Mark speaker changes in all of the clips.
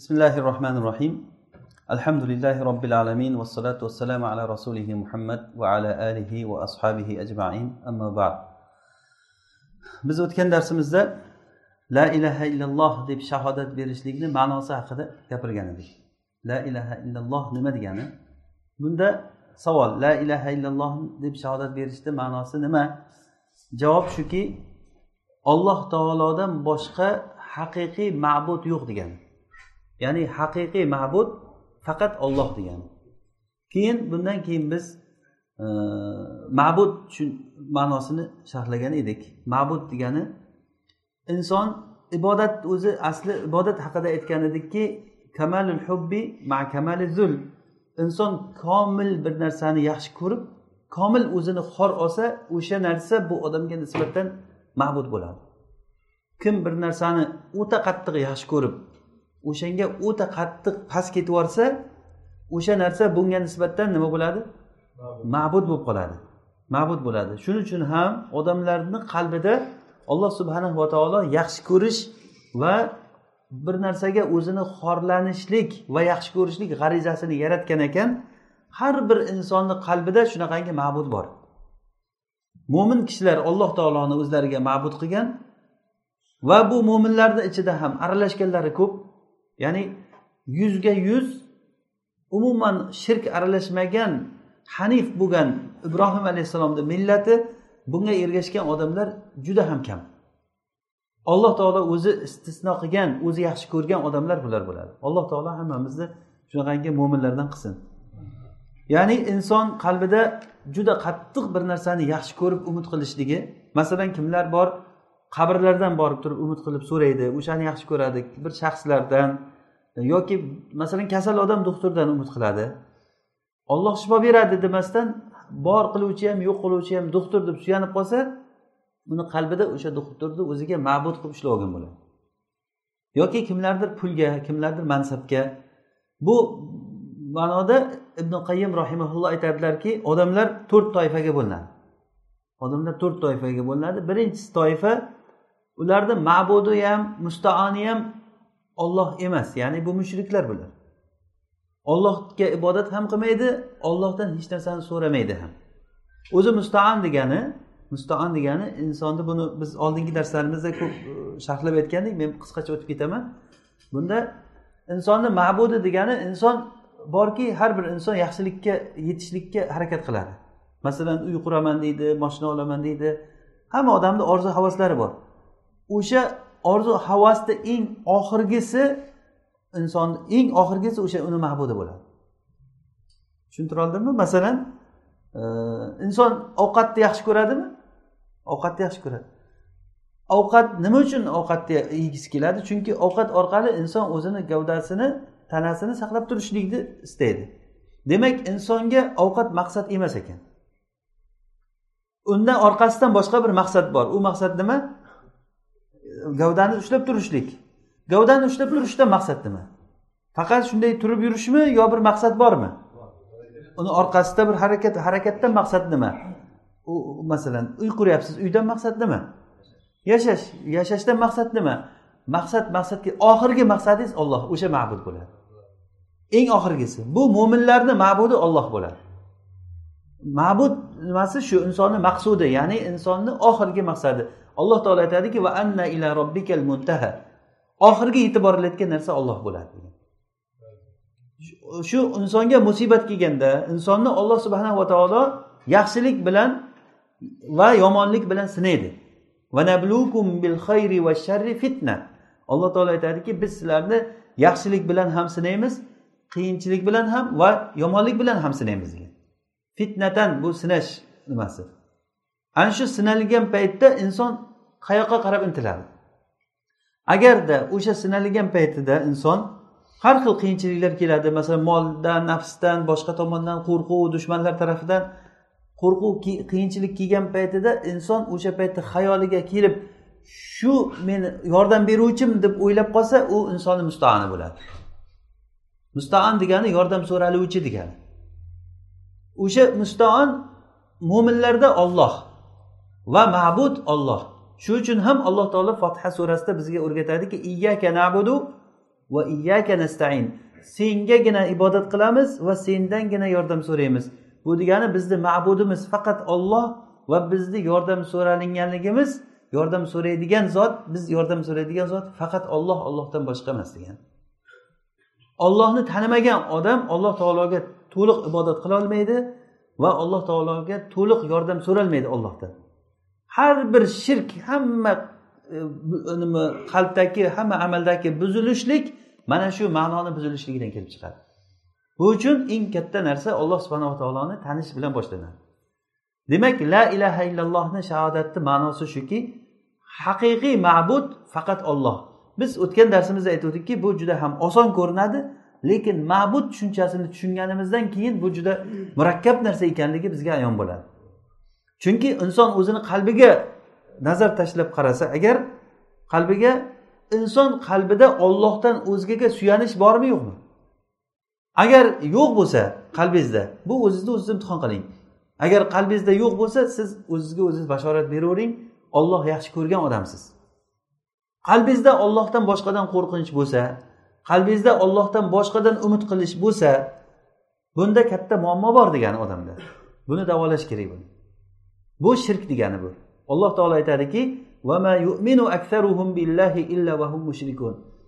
Speaker 1: بسم الله الرحمن الرحيم الحمد لله رب العالمين والصلاة والسلام على رسوله محمد وعلى آله وأصحابه أجمعين أما بعد biz o'tgan darsimizda la ilaha illalloh deb shahodat berishlikni ma'nosi haqida gapirgan edik la ilaha illalloh nima degani bunda savol la ilaha illalloh deb shahodat berishni ma'nosi nima javob shuki olloh taolodan boshqa haqiqiy ma'bud yo'q degani Ya'ni haqiqiy ma'bud faqat olloh degani. Keyin bundan keyin biz e, ma'bud ma'nosini sharhlagan edik. Ma'bud degani inson ibodat o'zi asli ibodat haqida aytgan edikki kamalul hubbi ma kamali zul. Inson komil bir narsani yaxshi ko'rib komil o'zini xor olsa o'sha narsa bu odamga nisbatan ma'bud bo'ladi. Kim bir narsani o'ta qattiq yaxshi ko'rib o'shanga o'ta qattiq past ketib yuborsa o'sha narsa bunga nisbatan nima bo'ladi? Ma'bud bo'lib qoladi. Ma'bud bo'ladi. Shuning uchun ham odamlarni qalbida alloh subhanahu va taolo yaxshi ko'rish va bir narsaga o'zini xorlanishlik va yaxshi ko'rishlik g'arizasini yaratgan ekan har bir insonni qalbida shunaqangi ma'bud bor. Mo'min kishilar alloh taoloni o'zlariga ma'bud qilgan va bu mo'minlarni ichida ham aralashganlari ko'p ya'ni yuzga yuz umuman shirk aralashmagan hanif bo'lgan ibrohim alayhissalomni millati bunga ergashgan odamlar juda ham kam. Alloh taolo o'zi istisno qilgan o'zi yaxshi ko'rgan odamlar bular bo'ladi. Alloh taolo hammamizni shunaqangi mo'minlardan qilsin. Ya'ni inson qalbida juda qattiq bir narsani yaxshi ko'rib umid qilishligi masalan kimlar bor qabrlardan borib turib umid qilib so'raydi o'shani yaxshi ko'radi bir shaxslardan yoki masalan kasal odam doktordan umid qiladi. Olloh shifo beradi demasdan bor qiluvchi ham yo'q qiluvchi ham doktor deb suyanib qolsa uni qalbida o'sha doktorni o'ziga ma'bud qilib ushlab olgan bo'ladi. Yoki kimlardir pulga kimlardir mansabga. Bu ma'noda ibn qayyim rahimaulloh aytadilarki odamlar to'rt toifaga bo'linadi. Odamlar to'rt toifaga bo'linadi. Birinchisi toifa ularni ma'budi ham mustaoni ham olloh emas ya'ni bu mushriklar bular. Ollohga ibodat ham qilmaydi ollohdan hech narsani so'ramaydi ham. O'zi mustaon degani mustaon degani insonni buni biz oldingi darslarimizda ko'p e, sharhlab aytgandik men qisqacha o'tib ketaman. Bunda insonni ma'budi degani inson borki har bir inson yaxshilikka yetishlikka harakat qiladi. Masalan uy quraman deydi moshina olaman deydi hamma odamni orzu havaslari bor. O'sha orzu havasni eng oxirgisi insonni eng oxirgisi o'sha uni mahbudi bo'ladi. Tushuntira oldimmi? Masalan e, inson ovqatni yaxshi ko'radimi? Ovqatni yaxshi ko'radi. Ovqat nima uchun ovqatni yegisi keladi? Chunki ovqat orqali inson o'zini gavdasini tanasini saqlab turishlikni istaydi. Demak insonga ovqat maqsad emas ekan. Undan orqasidan boshqa bir maqsad bor. U maqsad nima? Gavdani ushlab turishlik. Gavdani ushlab turishdan maqsad nima faqat shunday turib yurishmi yo bir maqsad bormi? Uni orqasida bir harakat harakatdan maqsad nima u masalan uy quryapsiz uydan maqsad nima yashash yashashdan maqsad nima maqsad maqsadga oxirgi maqsadingiz olloh o'sha ma'bud bo'ladi. Eng oxirgisi bu mo'minlarni ma'budi olloh bo'ladi. Ma'bud nimasi? Shu insonni maqsudi ya'ni insonni oxirgi maqsadi. Alloh taolo aytadiki va anna ila robbikal muntaha. Oxirgi yetib borilayotgan narsa olloh bo'ladi. Shu insonga musibat kelganda insonni olloh subhanahu va taolo yaxshilik bilan va yomonlik bilan sinaydi. Fitna. Alloh taolo aytadiki biz sizlarni yaxshilik bilan ham sinaymiz qiyinchilik bilan ham va yomonlik bilan ham sinaymiz. Degan fitnatan bu sinash nimasi? Ana shu sinalgan paytda inson qayoqqa qarab intiladi? Agarda o'sha sinalgan paytida inson har xil qiyinchiliklar keladi masalan moldan nafsdan boshqa tomondan qo'rquv dushmanlar tarafidan qo'rquv qiyinchilik kelgan paytida inson o'sha paytda xayoliga kelib shu meni yordam beruvchim deb o'ylab qolsa u insonni mustaani bo'ladi. Mustaan degani yordam so'raluvchi degani. O'sha mustaon mo'minlarda olloh va ma'bud olloh shu uchun ham alloh taolo fotiha surasida bizga o'rgatadiki iyyaka nabudu va iyyaka nastain. Sengagina ibodat qilamiz va sendangina yordam so'raymiz. Bu degani bizni ma'budimiz faqat olloh va bizni yordam so'ralinganligimiz yordam so'raydigan zot biz yordam so'raydigan zot faqat olloh ollohdan boshqa emas degan ollohni tanimagan odam alloh taologa to'liq ibodat qilolmaydi va alloh taologa to'liq yordam so'ralmaydi ollohdan har bir shirk hamma e, nima qalbdagi hamma amaldagi buzilishlik mana shu ma'noni buzilishligidan kelib chiqadi. Bu uchun eng katta narsa alloh subhanava taoloni tanish bilan boshlanadi. Demak la ilaha illallohni shahodatni ma'nosi shuki haqiqiy ma'bud faqat olloh biz o'tgan darsimizda aytuvdikki bu juda ham oson ko'rinadi lekin ma'bud tushunchasini tushunganimizdan keyin bu juda murakkab narsa ekanligi bizga ayon bo'ladi. Chunki inson o'zini qalbiga nazar tashlab qarasa agar qalbiga inson qalbida ollohdan o'zgaga suyanish bormi yo'qmi? Agar yo'q bo'lsa qalbingizda bu o'zizni o'ziz imtihon qiling. Agar qalbingizda yo'q bo'lsa siz o'zizga o'ziz bashorat beravering. Olloh yaxshi ko'rgan odamsiz. Qalbingizda ollohdan boshqadan qo'rqinch bo'lsa qalbingizda ollohdan boshqadan umid qilish bo'lsa bunda katta muammo bor degani odamda. Buni davolash kerak buni. Bu shirk degani bu. Alloh taolo aytadiki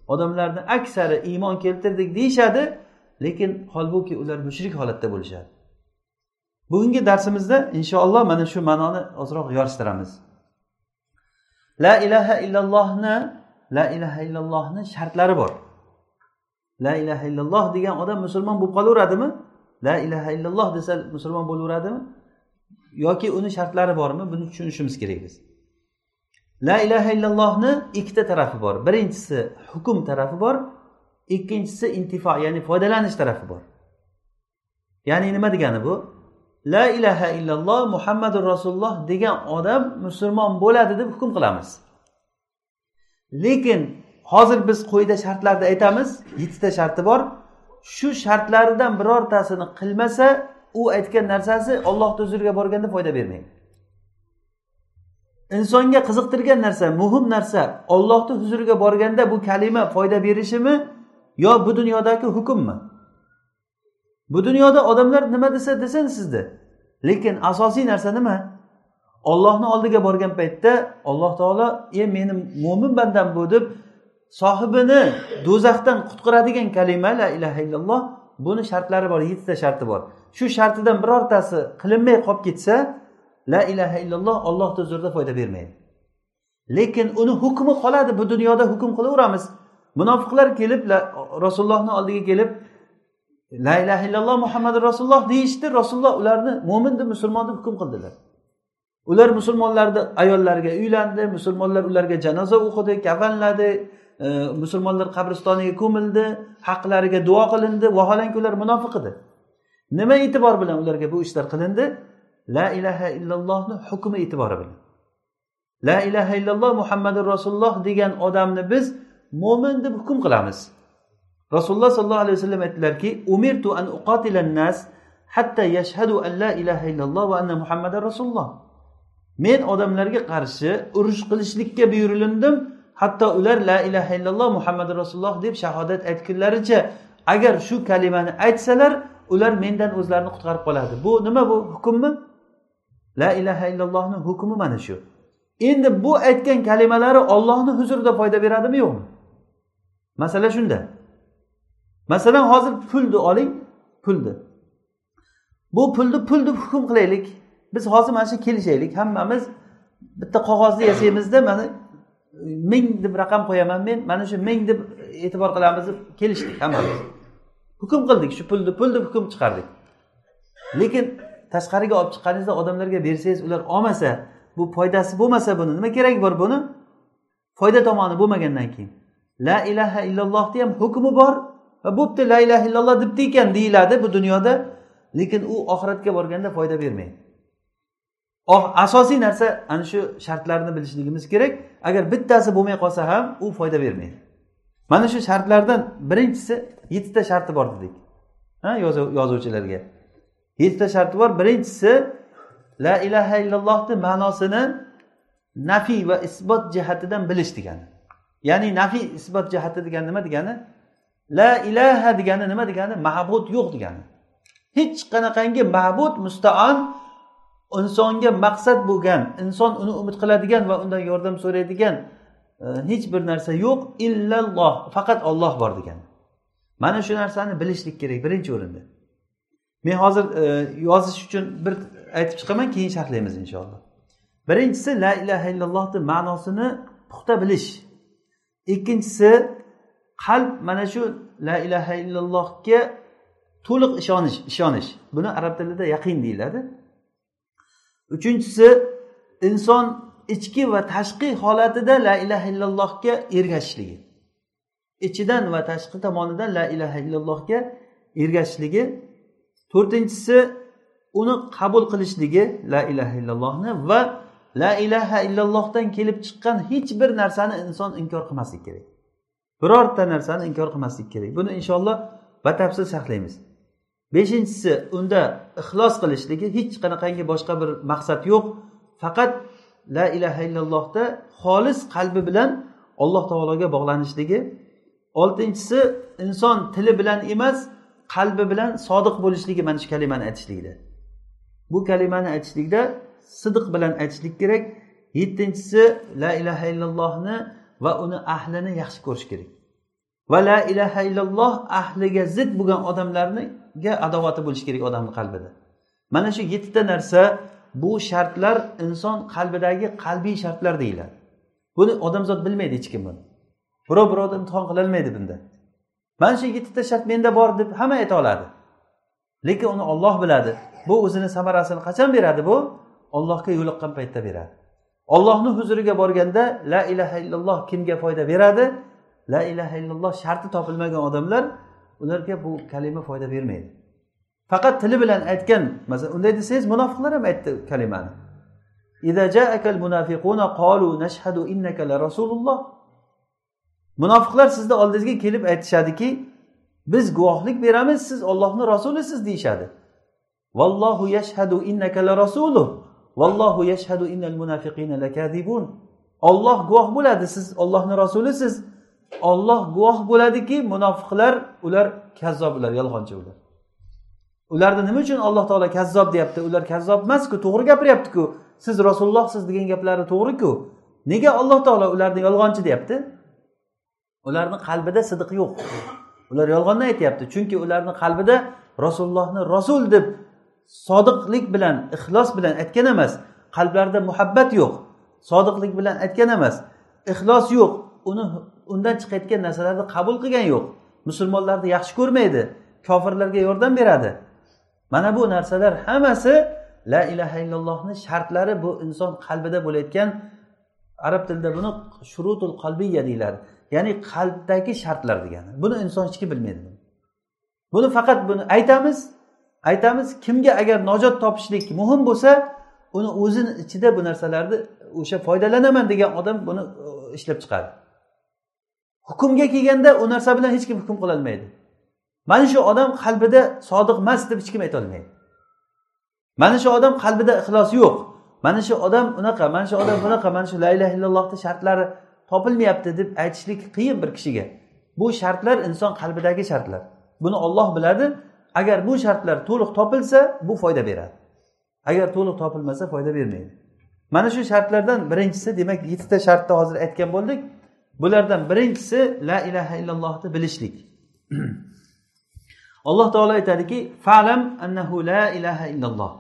Speaker 1: odamlarni aksari iymon keltirdik deyishadi lekin holbuki ular mushrik holatda bo'lishadi. Bugungi darsimizda inshaalloh mana shu ma'noni ozroq yorishtiramiz. La ilaha illallohni la ilaha illallohni shartlari bor. La ilaha illalloh degan odam musulmon bo'lib qolaveradimi? La ilaha illalloh desa musulmon bo'laveradimi? Yoki uni shartlari bormi? Buni tushunishimiz kerak biz. La ilaha illallohni ikkita tarafi bor. Birinchisi hukm tarafi bor ikkinchisi intifo ya'ni foydalanish tarafi bor. Ya'ni nima degani bu? La ilaha illalloh muhammadu rasululloh degan odam musulmon bo'ladi deb hukm qilamiz. Lekin hozir biz quyida shartlarni aytamiz yettita sharti bor. Shu shartlaridan birortasini qilmasa u aytgan narsasi ollohni huzuriga borganda foyda bermaydi. Insonga qiziqtirgan narsa muhim narsa ollohni huzuriga borganda bu kalima foyda berishimi yo bu dunyodagi hukmmi? Bu dunyoda odamlar nima desa desin sizni lekin asosiy narsa nima? Ollohni oldiga borgan paytda alloh taolo e meni mo'min bandam bu deb sohibini do'zaxdan qutqaradigan kalima la ilaha illalloh buni shartlari bor yettita sharti bor. Shu shartidan birortasi qilinmay qolib ketsa la ilaha illalloh ollohni huzurida foyda bermaydi. Lekin uni hukmi qoladi bu dunyoda hukm qilaveramiz. Munofiqlar kelib rasulullohni oldiga kelib la ilaha illalloh muhammadu rasululloh deyishdi. Rasululloh ularni mo'min deb musulmon deb hukm qildilar. Ular musulmonlarni ayollariga uylandi musulmonlar ularga janoza o'qidi kafanladi e, musulmonlar qabristoniga ko'mildi haqlariga duo qilindi. Vaholanki ular munofiq edi. Nima e'tibor bilan ularga bu ishlar qilindi? La ilaha illallohni hukmi e'tibori bilan. La ilaha illalloh muhammadu rasululloh degan odamni biz mo'min deb hukm qilamiz. Rasululloh sollallohu alayhi vasallam aytdilarki umirtu an uqatilan nas hatta yashhadu an la ilaha illalloh va anna muhammadan rasululloh. Men odamlarga qarshi urush qilishlikka buyurilindim hatto ular la ilaha illalloh muhammadu rasululloh deb shahodat aytgunlaricha agar shu kalimani aytsalar ular mendan o'zlarini qutqarib qoladi. Bu nima bu? Hukmmi? La ilaha illallohni hukmi mana shu. Endi bu aytgan kalimalari ollohni huzurida foyda beradimi yo'qmi? Masala shunda. Masalan hozir pulni oling pulni. Bu pulni pul deb hukm qilaylik. Biz hozir mana shu kelishaylik. Hammamiz bitta qog'ozni yasaymizda mana ming deb raqam qo'yaman men. Mana shu ming deb e'tibor qilamiz deb kelishdik hammamiz. Hukm qildik shu pulni pul deb hukm chiqardik. Lekin tashqariga olib chiqqaningizda odamlarga bersangiz ular olmasa bu foydasi bo'lmasa buni nima keragi bor buni? Foyda tomoni bo'lmagandan keyin. La ilaha illallohni ham hukmi bor va bo'pti la ilaha illalloh debdi ekan deyiladi bu dunyoda. Lekin u oxiratga borganda foyda bermaydi. Oh, asosiy narsa ana shu shartlarni bilishligimiz kerak. Agar bittasi bo'lmay qolsa ham u foyda bermaydi. Mana shu shartlardan birinchisi yettita sharti bor dedik. Ha yozuvchilarga. Yettita sharti bor. Birinchisi la ilaha illallohni ma'nosini nafiy va isbot jihatidan bilish degani. Ya'ni nafiy isbot jihati degani nima degani? La ilaha degani nima degani? Ma'bud yo'q degani. Hech qanaqangi ma'bud mustaon insonga maqsad bo'lgan inson uni umid qiladigan va undan yordam so'raydigan e, hech bir narsa yo'q. Illalloh faqat olloh bor degan mana shu narsani bilishlik kerak birinchi o'rinda. Men hozir e, yozish uchun bir aytib chiqaman keyin sharhlaymiz inshaalloh. Birinchisi la ilaha illallohni ma'nosini puxta bilish. Ikkinchisi qalb mana shu la ilaha illallohga to'liq ishonish ishonish. Buni arab tilida yaqin deyiladi. Uchinchisi inson ichki va tashqi holatida la ilaha illallohga ergashishligi. Ichidan va tashqi tomonidan la ilaha illallohga ergashishligi to'rtinchisi uni qabul qilishligi la ilaha illallohni va la ilaha illallohdan kelib chiqqan hech bir narsani inson inkor qilmaslik kerak. Birorta narsani inkor qilmaslik kerak. Buni inshaalloh batafsil sharhlaymiz beshinchisi unda ixlos qilishligi. Hech qanaqangi boshqa bir maqsad yo'q. Faqat la ilaha illallohda xolis qalbi bilan alloh taologa bog'lanishligi. Oltinchisi inson tili bilan emas qalbi bilan sodiq bo'lishligi mana shu kalimani aytishlikda. Bu kalimani aytishlikda sidiq bilan aytishlik kerak. Yettinchisi la ilaha illallohni va uni ahlini yaxshi ko'rish kerak. Va la ilaha illalloh ahliga zid bo'lgan odamlarniga adovati bo'lishi kerak odamni qalbida. Mana shu yettita narsa bu shartlar inson qalbidagi qalbiy shartlar deyiladi. Buni odamzod bilmaydi hech kim buni. Birov birovni imtihon qilolmaydi bunda. Mana shu yettita shart menda bor deb hamma ayta oladi. Lekin uni olloh biladi. Bu o'zini samarasini qachon beradi bu? Ollohga yo'liqqan paytda beradi. Ollohni huzuriga borganda la ilaha illalloh kimga foyda beradi? La ilaha illalloh sharti topilmagan odamlar ularga bu kalima foyda bermaydi. Faqat tili bilan aytgan masalan unday desangiz munofiqlar ham aytdi kalimani. Munofiqlar sizni oldingizga kelib aytishadiki biz guvohlik beramiz siz ollohni rasulisiz deyishadi. Vallohu yashhadu innaka la rasuluh. Vallohu yashhadu innal munafiqina lakazibun olloh guvoh bo'ladi siz ollohni rasulisiz. Olloh guvoh bo'ladiki munofiqlar ular kazzob ular yolg'onchi ular. Ularni nima uchun alloh taolo kazzob deyapti? Ular kazzob emasku to'g'ri gapiryaptiku. Siz rasulullohsiz degan gaplari to'g'riku nega alloh taolo ularni yolg'onchi deyapti? Ularni qalbida sidiq yo'q. Ular yolg'onni aytyapti. Chunki ularni qalbida rasulullohni rasul deb sodiqlik bilan ixlos bilan aytgan emas. Qalblarida muhabbat yo'q. Sodiqlik bilan aytgan emas. Ixlos yo'q. Uni undan chiqayotgan narsalarni qabul qilgani yo'q. Musulmonlarni yaxshi ko'rmaydi. Kofirlarga yordam beradi. Mana bu narsalar hammasi la ilaha illallohni shartlari bu inson qalbida bo'layotgan arab tilida buni shurutul qalbiya deyiladi. Ya'ni qalbdagi shartlar degani. Buni inson hech kim bilmaydi. Buni faqat buni aytamiz aytamiz kimga agar najot topishlik muhim bo'lsa uni o'zini ichida bu narsalarni o'sha foydalanaman degan odam buni e, ishlab chiqadi. Hukmga kelganda u narsa bilan hech kim hukm qilolmaydi mana shu odam qalbida sodiq emas deb hech kim aytolmaydi mana shu odam qalbida ixlos yo'q. Mana shu odam unaqa mana shu odam bunaqa mana shu la illaha illallohni shartlari topilmayapti deb aytishlik qiyin bir kishiga. Bu shartlar inson qalbidagi shartlar. Buni olloh biladi. Agar bu shartlar to'liq topilsa bu foyda beradi. Agar to'liq topilmasa foyda bermaydi. Mana shu shartlardan birinchisi demak yettita shartni hozir aytgan bo'ldik. Bulardan birinchisi la ilaha illallohni bilishlik. Alloh taolo aytadiki falam annahu la ilaha illalloh.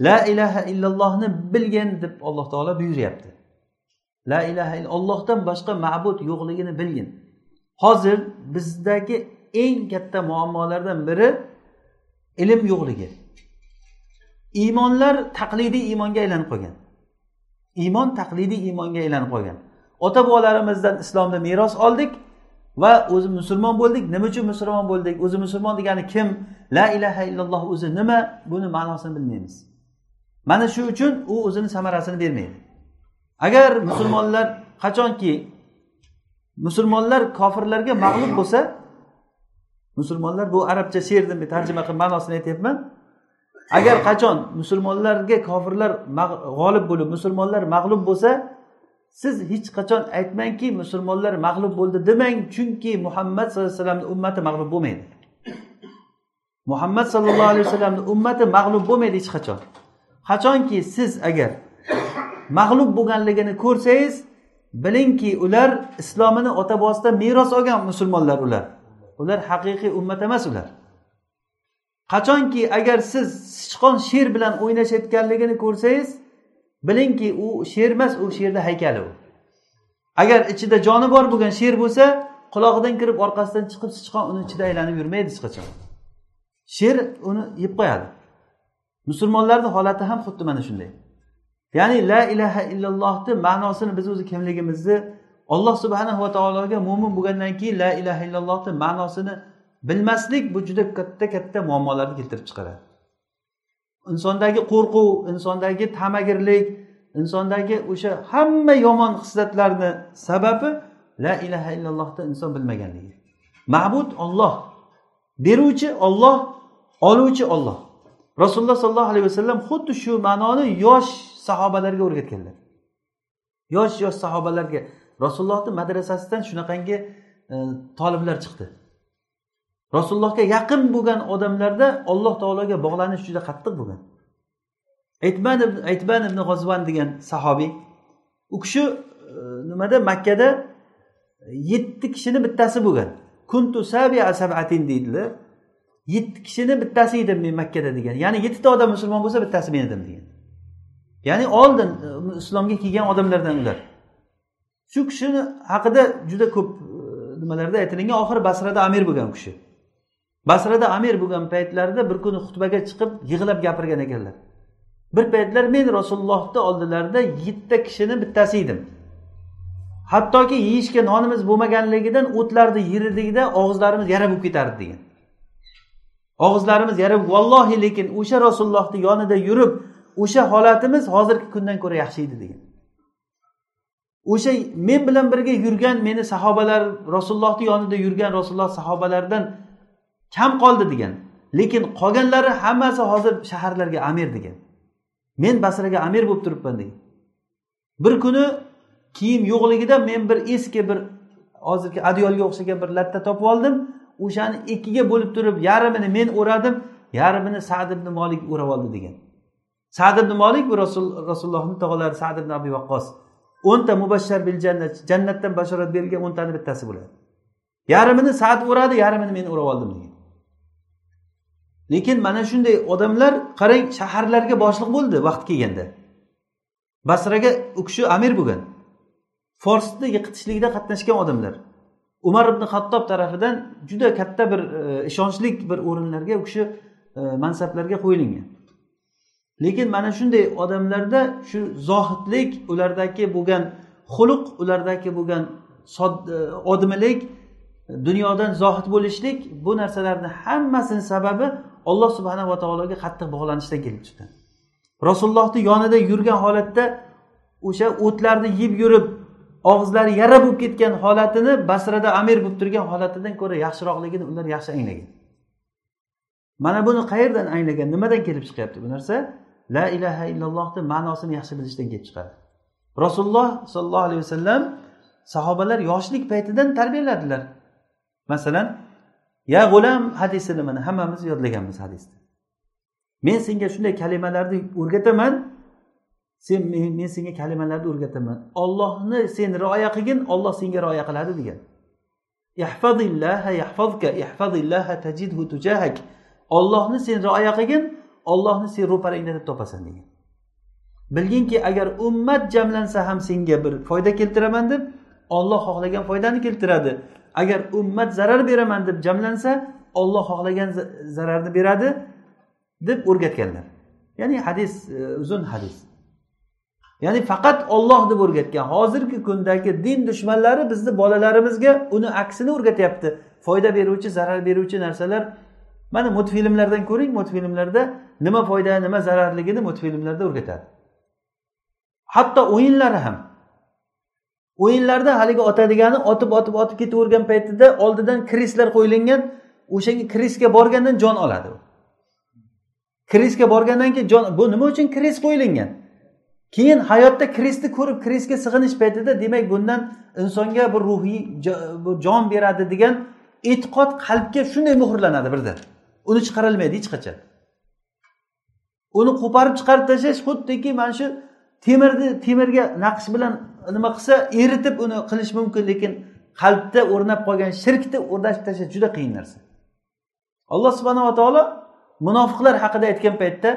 Speaker 1: La ilaha illallohni bilgin deb alloh taolo buyuryapti. La ilaha ollohdan boshqa ma'bud yo'qligini bilgin. Hozir bizdagi eng katta muammolardan biri ilm yo'qligi. Iymonlar taqlidiy iymonga aylanib qolgan. Iymon taqlidiy iymonga aylanib qolgan. Ota bobolarimizdan islomni meros oldik va o'zi musulmon bo'ldik. Nima uchun musulmon bo'ldik? O'zi musulmon degani kim? La ilaha illalloh o'zi nima? Buni ma'nosini bilmaymiz. Mana shu uchun u o'zini samarasini bermaydi. Agar musulmonlar qachonki musulmonlar kofirlarga mag'lub bo'lsa musulmonlar bu arabcha she'rni tarjima qilib ma'nosini aytyapman. Agar qachon musulmonlarga kofirlar g'olib bo'lib musulmonlar mag'lub bo'lsa siz hech qachon aytmangki musulmonlar mag'lub bo'ldi demang chunki muhammad sallallohu alayhi vasallamni ummati mag'lub bo'lmaydi. Muhammad sallallohu alayhi vasallamni ummati mag'lub bo'lmaydi hech qachon. Qachonki siz agar mag'lub bo'lganligini ko'rsangiz bilingki ular islomini ota bobosidan meros olgan musulmonlar ular. Ular haqiqiy ummat emas ular. Qachonki agar siz sichqon sher bilan o'ynashayotganligini ko'rsangiz bilingki u sher emas u sherni haykali u. Agar ichida joni bor bo'lgan sher bo'lsa qulog'idan kirib orqasidan chiqib sichqon uni ichida aylanib yurmaydi hech qachon? Sher uni yeb qo'yadi. Musulmonlarni holati ham xuddi mana shunday. Ya'ni la ilaha illallohni ma'nosini biz o'zi kimligimizni olloh subhanahu va taologa mo'min bo'lgandan keyin la ilaha illallohni ma'nosini bilmaslik bu juda katta katta muammolarni keltirib chiqaradi. Insondagi qo'rquv insondagi tamagirlik insondagi o'sha hamma yomon hislatlarni sababi la ilaha illallohni inson bilmaganligi. Ma'bud olloh beruvchi olloh oluvchi olloh rasululloh sollallohu alayhi vasallam xuddi shu ma'noni yosh sahobalarga o'rgatganlar. Yosh yosh sahobalarga. Rasulullohni madrasasidan shunaqangi e, toliblar chiqdi. Rasulullohga yaqin bo'lgan odamlarda alloh taologa bog'lanish juda qattiq bo'lgan. Aytban ibn aytban ibn g'ozvan degan sahobiy u kishi e, nimada? Makkada e, yetti kishini bittasi bo'lgan. Kuntu sabia sabatin deydilar yetti kishini bittasi edim men makkada degan. Ya'ni yettita odam musulmon bo'lsa bittasi men edim degan. Ya'ni oldin e, islomga kelgan odamlardan ular shu kishini haqida juda ko'p e, nimalarda aytilingan. Oxiri basrada amir bo'lgan u kishi. Basrada amir bo'lgan paytlarida bir kuni xutbaga chiqib yig'lab gapirgan ekanlar. Bir paytlar men rasulullohni oldilarida yettita kishini bittasi edim. Hattoki yeyishga nonimiz bo'lmaganligidan o'tlarni yeridikda og'izlarimiz yara bo'lib ketardi degan. Og'izlarimiz yara vallohi lekin o'sha rasulullohni yonida yurib o'sha holatimiz hozirgi kundan ko'ra yaxshi edi degan. O'sha men bilan birga yurgan meni sahobalar rasulullohni yonida yurgan rasululloh sahobalaridan kam qoldi degan. Lekin qolganlari hammasi hozir shaharlarga amir degan. Men basraga amir bo'lib turibman degan. Bir kuni kiyim yo'qligida men bir eski bir hozirgi adyolga o'xshagan bir latta topib oldim. O'shani ikkiga bo'lib turib yarmini men o'radim yarmini sad ibn molik o'rab oldi degan. Sad ibn molik bu rasul rasulullohni tog'alari sad ibn abi vaqqos o'nta mubashshar bil jannat jannatdan bashorat berilgan o'ntani bittasi bo'ladi. Yarmini sad o'radi yarmini men o'rab oldim degan. Lekin mana shunday odamlar qarang shaharlarga boshliq bo'ldi vaqt kelganda. Basraga u kishi amir bo'lgan. Forsni yiqitishlikda qatnashgan odamlar. Umar ibn xattob tarafidan juda katta bir e, ishonchli bir o'rinlarga u kishi e, mansablarga qo'yilgan. Lekin mana shunday odamlarda shu zohidlik ulardagi bo'lgan xuluq ulardagi bo'lgan e, odmilik dunyodan zohid bo'lishlik bu narsalarni hammasini sababi olloh subhanava taologa qattiq bog'lanishdan kelib chiqqan rasulullohni yonida yurgan holatda o'sha o'tlarni yeb yurib og'izlari yara bo'lib ketgan holatini basrada amir bo'lib turgan holatidan ko'ra yaxshiroqligini ular yaxshi anglagan. Mana buni qayerdan anglagan nimadan kelib chiqyapti bu narsa? La ilaha illallohni ma'nosini yaxshi bilishdan kelib chiqadi. Rasululloh sollallohu alayhi vasallam sahobalar yoshlik paytidan tarbiyaladilar. Masalan ya g'ulam hadisini mana hammamiz yodlaganmiz hadisni men senga shunday kalimalarni o'rgataman sen men senga kalimalarni o'rgataman. Ollohni sen rioya qilgin olloh senga rioya qiladi degan. Ollohni sen rioya qilgin ollohni sen ro'parangda deb topasan degan. Bilginki agar ummat jamlansa ham senga bir foyda keltiraman deb olloh xohlagan foydani keltiradi. Agar ummat zarar beraman deb jamlansa olloh xohlagan zararni beradi deb o'rgatganlar. Ya'ni hadis e, uzun hadis. Ya'ni faqat olloh deb o'rgatgan. Hozirgi kundagi din dushmanlari bizni bolalarimizga uni aksini o'rgatyapti. Foyda beruvchi zarar beruvchi narsalar mana multfilmlardan ko'ring multfilmlarda nima foyda nima zararligini multfilmlarda o'rgatadi. Hatto o'yinlari ham. O'yinlarda haligi otadigani otib otib otib ketavergan paytida oldidan krislar qo'yilgan o'shanga krisga borgandan jon oladi krisga borgandan keyin jon bu nima uchun kris qo'yilgan? Keyin hayotda krisni ko'rib krisga sig'inish paytida demak bundan insonga bir ruhiy jon beradi degan e'tiqod qalbga shunday muhrlanadi birdan uni chiqarilmaydi hech qachon. Uni qo'parib chiqarib tashlash xuddiki mana shu temirni temirga naqsh bilan nima qilsa eritib uni qilish mumkin lekin qalbda o'rnab qolgan shirkni o'rnatib tashlash juda qiyin narsa. Alloh subhanava taolo munofiqlar haqida aytgan paytda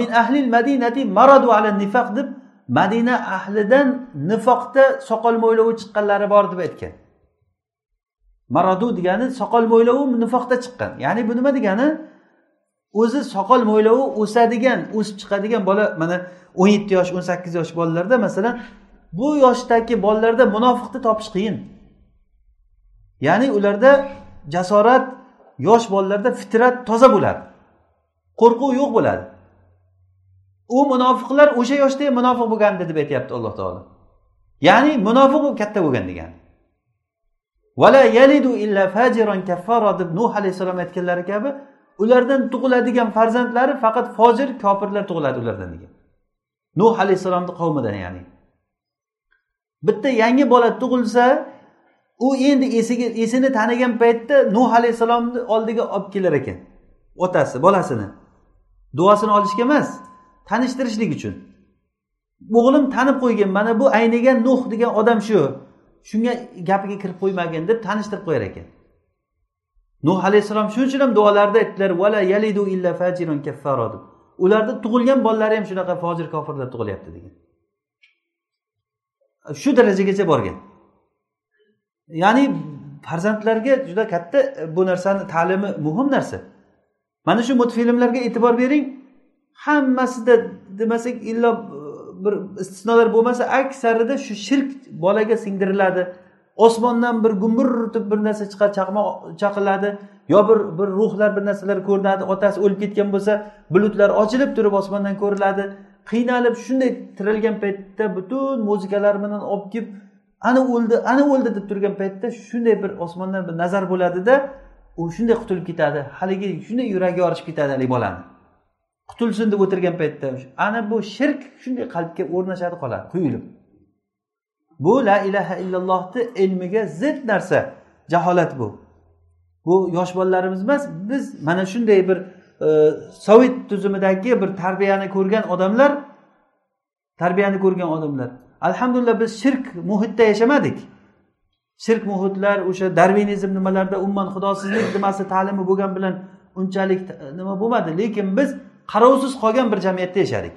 Speaker 1: min ahlil madinati maradu ala nifaq deb madina ahlidan nifoqda soqol mo'ylovi chiqqanlari bor deb aytgan. Maradu degani soqol mo'ylovi nifoqda chiqqan. Ya'ni bu nima degani? O'zi soqol mo'ylovi o'sadigan o'sib chiqadigan bola mana o'n yetti yosh o'n sakkiz yosh bolalarda masalan bu yoshdagi bolalarda munofiqni topish qiyin. Ya'ni ularda jasorat yosh bolalarda fitrat toza bo'ladi. Qo'rquv yo'q bo'ladi. U munofiqlar o'sha yoshda ham munofiq bo'lgandi deb aytyapti alloh taolo. Ya'ni munofiq u katta bo'lgan degani. Vala yalidu illa fajiron kaffaro deb nuh alayhissalom aytganlari kabi ulardan tug'iladigan farzandlari faqat fojir kofirlar tug'iladi ulardan degan. Nuh alayhissalomni qavmidan ya'ni. Bitta yangi bola tug'ilsa u endi esiga esini tanigan paytda nuh alayhissalomni oldiga olib kelar ekan. Otasi bolasini. Duosini olishga emas tanishtirishlik uchun. O'g'lim tanib qo'ygin mana bu aynigan nuh degan odam shu. Shunga gapiga kirib qo'ymagin deb tanishtirib qo'yar ekan. Nuh alayhissalom shuning uchun ham duolarida aytdilar vala yalidu illa fajirun kaffaro deb. Ularni tug'ilgan bolalari ham shunaqa fojir kofirlar tug'ilyapti degan. Shu darajagacha borgan. Ya'ni farzandlarga juda katta bu narsani ta'limi muhim narsa. Mana shu multfilmlarga e'tibor bering. Hammasida demasak illo bir istisnolar bo'lmasa aksarida shu shirk bolaga singdiriladi. Osmondan bir gumburtib bir narsa chiqadi chaqmoq chaqiladi. Yo bir bir ruhlar bir narsalar ko'rinadi otasi o'lib ketgan bo'lsa bulutlar ochilib turib osmondan ko'riladi. Qiynalib shunday tirilgan paytda butun muzikalar bilan olib kelib ana o'ldi ana o'ldi deb turgan paytda shunday bir osmondan bir nazar bo'ladida u shunday qutulib ketadi. Haligi shunday yuragi yorishib ketadi haligi bolani. Qutulsin deb o'tirgan paytda ana bu shirk shunday qalbga o'rnashadi qoladi quyilib. Bu la ilaha illallohni ilmiga zid narsa jaholat bu. Bu yosh bolalarimiz emas biz mana shunday bir e, sovet tuzumidagi bir tarbiyani ko'rgan odamlar tarbiyani ko'rgan odamlar. Alhamdulillah biz shirk muhitda yashamadik. Shirk muhitlar o'sha darvinizm nimalarda umuman xudosizlik nimasi ta'limi bo'lgani bilan unchalik e, nima bo'lmadi. Lekin biz qarovsiz qolgan bir jamiyatda yashadik.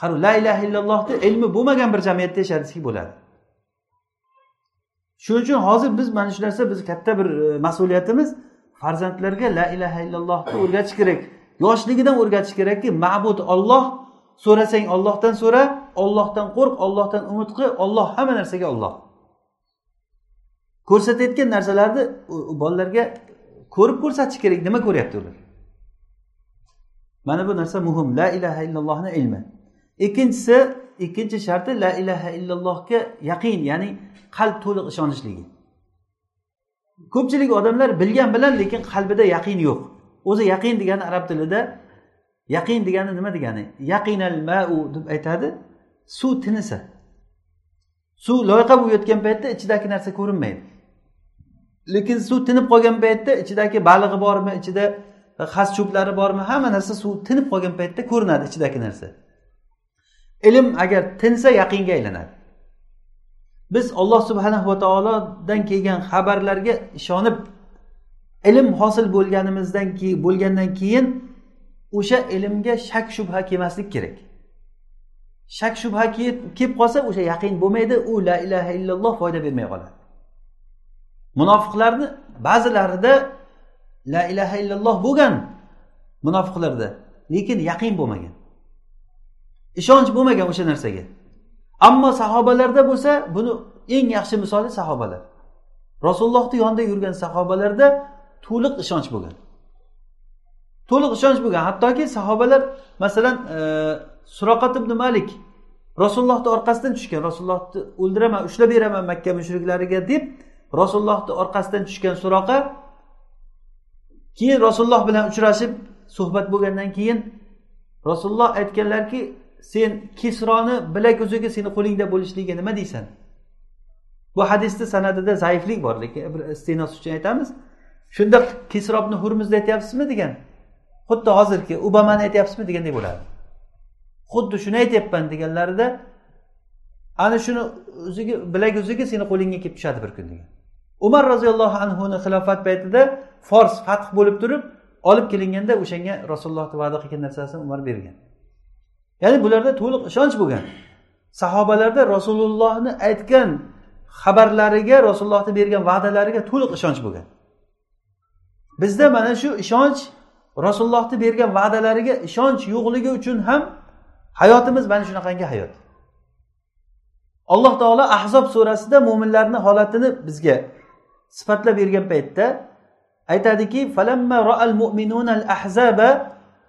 Speaker 1: Qarov la ilaha illallohni ilmi bo'lmagan bir jamiyatda yashasak bo'ladi. Shuning uchun hozir biz mana shu narsa biz katta bir e, mas'uliyatimiz farzandlarga la ilaha illallohni o'rgatish kerak. Yoshligidan o'rgatish kerakki ma'bud olloh so'rasang ollohdan so'ra ollohdan qo'rq ollohdan umid qil olloh hamma narsaga olloh ko'rsatayotgan narsalarni bolalarga ko'rib ko'rsatish kerak nima ko'ryapti ular? Mana bu narsa muhim. La ilaha illallohni ilmi. Ikkinchisi ikkinchi sharti la ilaha illallohga yaqin ya'ni qalb to'liq ishonishligi ko'pchilik odamlar bilgan bilan lekin qalbida yaqin yo'q. O'zi yaqin degani arab tilida yaqin degani nima degani? Yaqinal mau deb aytadi. Suv tinisa suv loyqa bo'lib yotgan paytda ichidagi narsa ko'rinmaydi. Lekin suv tinib qolgan paytda ichidagi balig'i bormi ichida xas cho'plari bormi? Hamma narsa suv tinib qolgan paytda ko'rinadi ichidagi narsa. Ilm agar tinsa yaqinga aylanadi. Biz olloh subhanahu va taolodan kelgan xabarlarga ishonib ilm hosil bo'lganimizdan keyin bo'lgandan keyin o'sha ilmga shak shubha kelmaslik kerak. Shak shubha kelib qolsa o'sha yaqin bo'lmaydi u la ilaha illalloh foyda bermay qoladi. Munofiqlarni ba'zilarida la ilaha illalloh bo'lgan munofiqlarda lekin yaqin bo'lmagan. Ishonch bo'lmagan o'sha narsaga. Ammo sahobalarda bo'lsa buni eng yaxshi misoli sahobalar. Rasulullohni yonida yurgan sahobalarda to'liq ishonch bo'lgan. To'liq ishonch bo'lgan. Hattoki sahobalar masalan e, suroqat ibn malik rasulullohni orqasidan tushgan. Rasulullohni o'ldiraman ushlab beraman makka mushriklariga deb rasulullohni orqasidan tushgan suroqa keyin rasululloh bilan uchrashib suhbat bo'lgandan keyin rasululloh aytganlarki sen kisroni bilak uzugi seni qo'lingda bo'lishligiga nima deysan? Bu hadisni sanadida zaiflik bor lekin bir iste'nos uchun aytamiz. Shunda kisrobni hurmizda aytyapsizmi degan. Xuddi hozirgi ubamani aytyapsizmi deganday bo'ladi xuddi shuni aytyapman deganlarida ana shuni o'ziga bilak uzugi seni qo'lingga kelib tushadi bir kun degan. Umar roziyallohu anhuni xilofat paytida fors fath bo'lib turib olib kelinganda o'shanga rasulullohni va'da qilgan narsasini umar bergan. Ya'ni bularda to'liq ishonch bo'lgan. Sahobalarda rasulullohni aytgan xabarlariga rasulullohni bergan va'dalariga to'liq ishonch bo'lgan. Bizda mana shu ishonch rasulullohni bergan va'dalariga ishonch yo'qligi uchun ham hayotimiz mana shunaqangi hayot. Alloh taolo ahzob surasida mo'minlarni holatini bizga sifatlab bergan paytda aytadiki falamma roal mu'minuna al ahzaba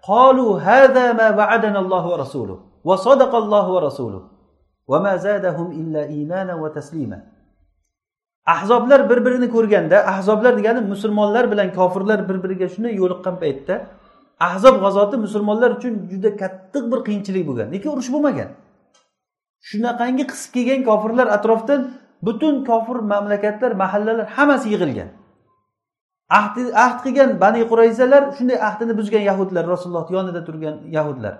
Speaker 1: qalu hadha ma va'adana alloh va rasuluh va sadaqalloh va rasuluh va ma zadahum illa imana va taslima. Ahzoblar bir birini ko'rganda ahzoblar degani musulmonlar bilan kofirlar bir biriga shunday yo'liqqan paytda ahzob g'azoti musulmonlar uchun juda qattiq bir qiyinchilik bo'lgan lekin urush bo'lmagan? Shunaqangi qisib kelgan kofirlar atrofdan butun kofir mamlakatlar mahallalar hammasi yig'ilgan. Ahd ahd qilgan bani qurayzalar shunday ahdini buzgan yahudlar rasululloh yonida turgan yahudlar.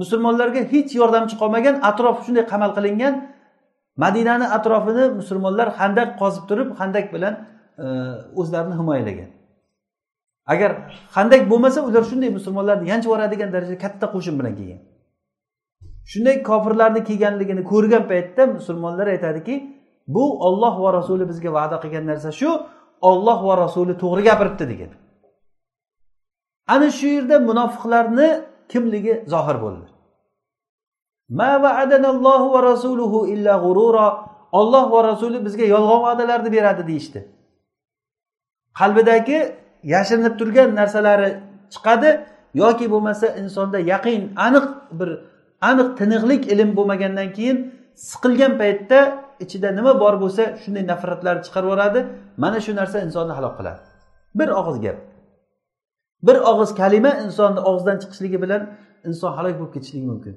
Speaker 1: Musulmonlarga hech yordamchi qolmagan atrof shunday qamal qilingan madinani atrofini musulmonlar handaq qozib turib handak bilan e, o'zlarini himoyalagan. Agar handak bo'lmasa ular shunday musulmonlarni yanchib yuboradigan darajada katta qo'shin bilan kelgan. Shunday kofirlarni kelganligini ko'rgan paytda musulmonlar aytadiki bu olloh va rasuli bizga va'da qilgan narsa shu olloh va rasuli to'g'ri gapiribdi degan. Ana shu yerda munofiqlarni kimligi zohir bo'ldi. Olloh va rasuli bizga yolg'on va'dalarni beradi deyishdi. Qalbidagi yashirinib turgan narsalari chiqadi yoki bo'lmasa insonda yaqin aniq bir aniq tiniqlik ilm bo'lmagandan keyin siqilgan paytda ichida nima bor bo'lsa shunday nafratlarni chiqarib yuboradi. Mana shu narsa insonni halok qiladi. Bir og'iz gap. Bir og'iz kalima insonni og'zidan chiqishligi bilan inson halok bo'lib ketishligi mumkin.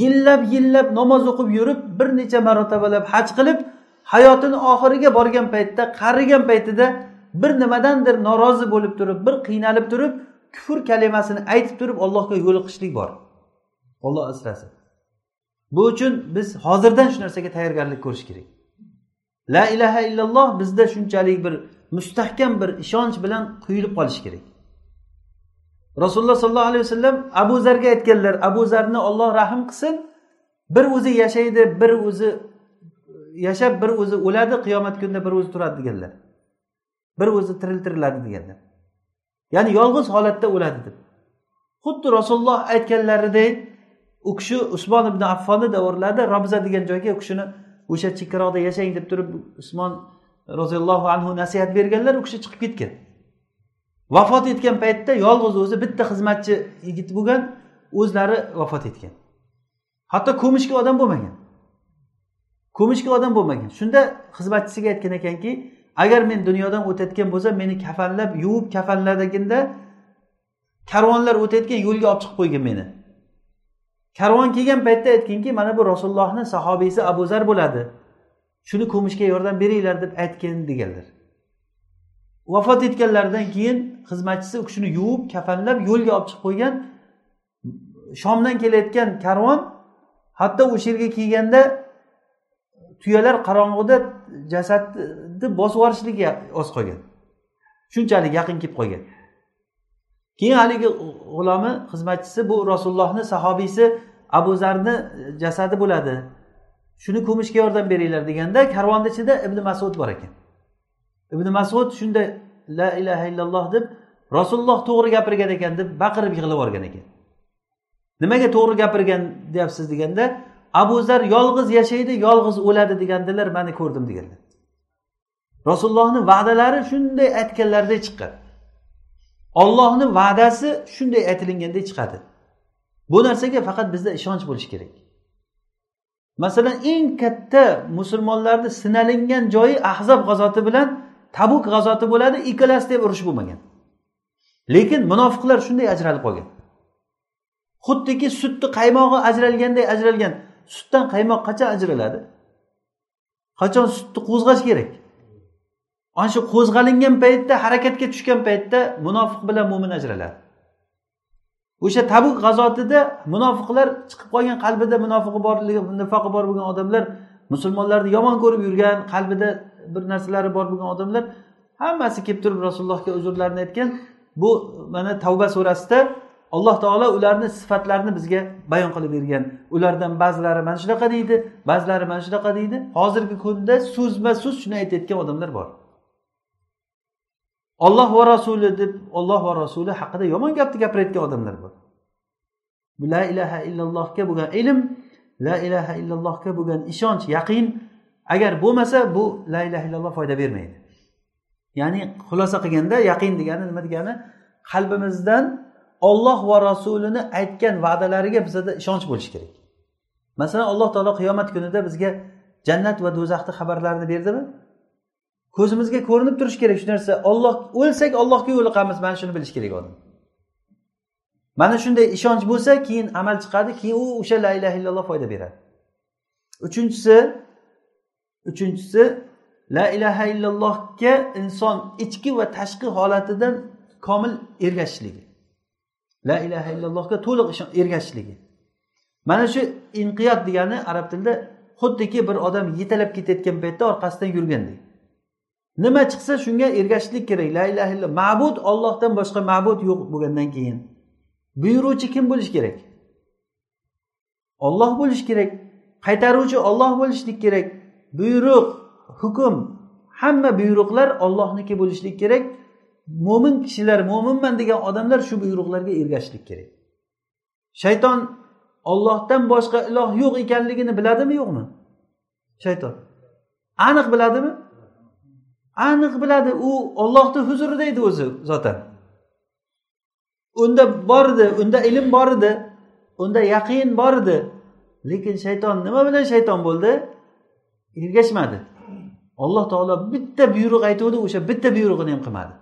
Speaker 1: Yillab yillab namoz o'qib yurib bir necha marotabalab haj qilib hayotini oxiriga borgan paytda qarigan paytida bir nimadandir norozi bo'lib turib bir qiynalib turib kufr kalimasini aytib turib allohga yo'liqishlik bor. Olloh asrasin. Bu uchun biz hozirdan shu narsaga tayyorgarlik ko'rish kerak. La ilaha illalloh bizda shunchalik bir mustahkam bir ishonch bilan quyilib qolishi kerak. Rasululloh sollallohu alayhi vasallam abu zarga aytganlar abu zarni olloh rahm qilsin bir o'zi yashaydi bir o'zi yashab bir o'zi o'ladi qiyomat kunida bir o'zi turadi deganlar. Bir o'zi tiriltiriladi deganlar. Ya'ni yolg'iz holatda o'ladi deb. Xuddi rasululloh aytganlaridek u kishi usmon ibn affonni davrlarida robza degan joyga u kishini o'sha chekkaroqda yashang deb turib usmon roziyallohu anhu nasihat berganlar u kishi chiqib ketgan. Vafot etgan paytda yolg'iz o'zi bitta xizmatchi yigit bo'lgan o'zlari vafot etgan. Hatto ko'mishga odam bo'lmagan. Ko'mishga odam bo'lmagan. Shunda xizmatchisiga aytgan ekanki agar men dunyodan o'tayotgan bo'lsam meni kafanlab yuvib kafanlaganda karvonlar o'tayotgan yo'lga olib chiqib qo'ygin meni. Karvon kelgan paytda aytginki mana bu rasulullohni sahobiysi abu zar bo'ladi. Shuni ko'mishga yordam beringlar deb aytgin deganlar. Vafot etganlaridan keyin xizmatchisi u kishini yuvib kafanlab yo'lga olib chiqib qo'ygan. Shomdan kelayotgan karvon hatto o'sha yerga kelganda tuyalar qorong'uda jasadni bosib yuborishligi oz qolgan. Shunchalik yaqin kelib qolgan. Keyin haligi g'ulomi xizmatchisi bu rasulullohni sahobiysi abu zarni e, jasadi bo'ladi. Shuni ko'mishga yordam beringlar deganda karvonni ichida ibn masud bor ekan. Ibn masud shunda la ilaha illalloh deb rasululloh to'g'ri gapirgan ekan deb baqirib yig'lab yuborgan ekan. Nimaga to'g'ri gapirgan deyapsiz deganda abu zar yolg'iz yashaydi yolg'iz o'ladi degandilar mana ko'rdim deganlar. Rasulullohni va'dalari shunday aytganlaridek chiqqan. Ollohni va'dasi shunday aytilingandek chiqadi. Bu narsaga faqat bizda ishonch bo'lishi kerak. Masalan eng katta musulmonlarni sinalingan joyi ahzob g'azoti bilan tabuk g'azoti bo'ladi ikkalasida ham urush bo'lmagan. Lekin munofiqlar shunday ajralib qolgan. Xuddiki sutni qaymog'i ajralganday ajralgan. Sutdan qaymoq qachon ajraladi? Qachon sutni qo'zg'ash kerak? Ana shu qo'zg'alingan paytda harakatga tushgan paytda munofiq bilan mo'min ajraladi. O'sha tabuk g'azotida munofiqlar chiqib qolgan qalbida munofiqi borligi nifoqi bor bo'lgan odamlar musulmonlarni yomon ko'rib yurgan qalbida bir narsalari bor bo'lgan odamlar hammasi kelib turib rasulullohga uzrlarini aytgan. Bu mana tavba surasida alloh taolo ularni sifatlarini bizga bayon qilib bergan. Ulardan ba'zilari mana shunaqa deydi ba'zilari mana shunaqa deydi. Hozirgi kunda so'zma so'z shuni aytayotgan odamlar bor. Olloh va rasuli deb olloh va rasuli haqida yomon gapni gapirayotgan odamlar bor. La ilaha illallohga bo'lgan ilm la ilaha illallohga bo'lgan ishonch yaqin agar bo'lmasa bu la ilaha illalloh foyda bermaydi. Ya'ni xulosa qilganda yaqin degani nima degani? Qalbimizdan olloh va rasulini aytgan va'dalariga bizada ishonch bo'lishi kerak. Masalan alloh taolo qiyomat kunida bizga jannat va do'zaxni xabarlarini berdimi? Ko'zimizga ko'rinib turishi kerak shu narsa. Olloh o'lsak ollohga yo'liqamiz. Mana shuni bilish kerak odam. Mana shunday ishonch bo'lsa keyin amal chiqadi keyin u o'sha la illaha illalloh foyda beradi. Uchinchisi uchinchisi la ilaha illallohga inson ichki va tashqi holatidan komil ergashishligi. La ilaha illallohga to'liq ergashishligi. Mana shu inqiyot degani arab tilida xuddiki bir odam yetalab ketayotgan paytda orqasidan yurgandek. Nima chiqsa shunga ergashishlik kerak. La ilaha illalloh. Ma'bud ollohdan boshqa ma'bud yo'q bo'lgandan keyin. Buyuruvchi kim bo'lishi kerak? Olloh bo'lishi kerak. Qaytaruvchi olloh bo'lishlik kerak. Buyruq hukm hamma buyruqlar ollohniki bo'lishlik kerak. Mo'min kishilar mo'minman degan odamlar shu buyruqlarga ergashishlik kerak. Shayton ollohdan boshqa iloh yo'q ekanligini biladimi yo'qmi? Shayton. Aniq biladimi? Aniq biladi u ollohni huzurida edi o'zi zotan. Unda bor edi unda ilm bor edi unda yaqin bor edi. Lekin shayton nima bilan shayton bo'ldi? Ergashmadi. Alloh taolo bitta buyruq aytuvdi o'sha bitta buyrug'ini ham qilmadi.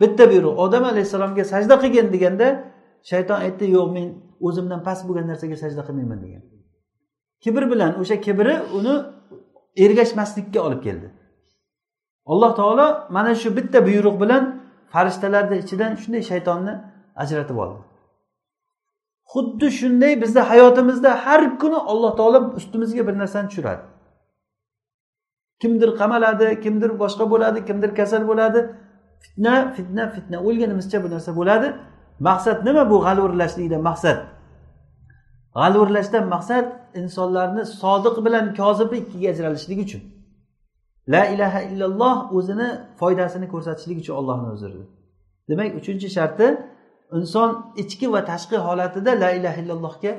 Speaker 1: Bitta buyruq odam alayhissalomga sajda qilgin deganda shayton aytdi yo'q men o'zimdan past bo'lgan narsaga sajda qilmayman degan. Kibr bilan o'sha kibri uni ergashmaslikka olib keldi. Alloh taolo mana shu bitta buyruq bilan farishtalarni ichidan shunday shaytonni ajratib oldi. Xuddi shunday bizni hayotimizda har kuni alloh taolo ustimizga bir narsani tushiradi. Kimdir qamaladi kimdir boshqa bo'ladi kimdir kasal bo'ladi. Fitna fitna fitna. O'lganimizcha bu narsa bo'ladi. Maqsad nima bu g'alvirlashlikdan maqsad? G'alvirlashdan maqsad insonlarni sodiq bilan kozibi ikkiga ajralishligi uchun. La ilaha illalloh o'zini foydasini ko'rsatishlik uchun ollohni o'zida demak uchinchi sharti inson ichki va tashqi holatida la ilaha illallohga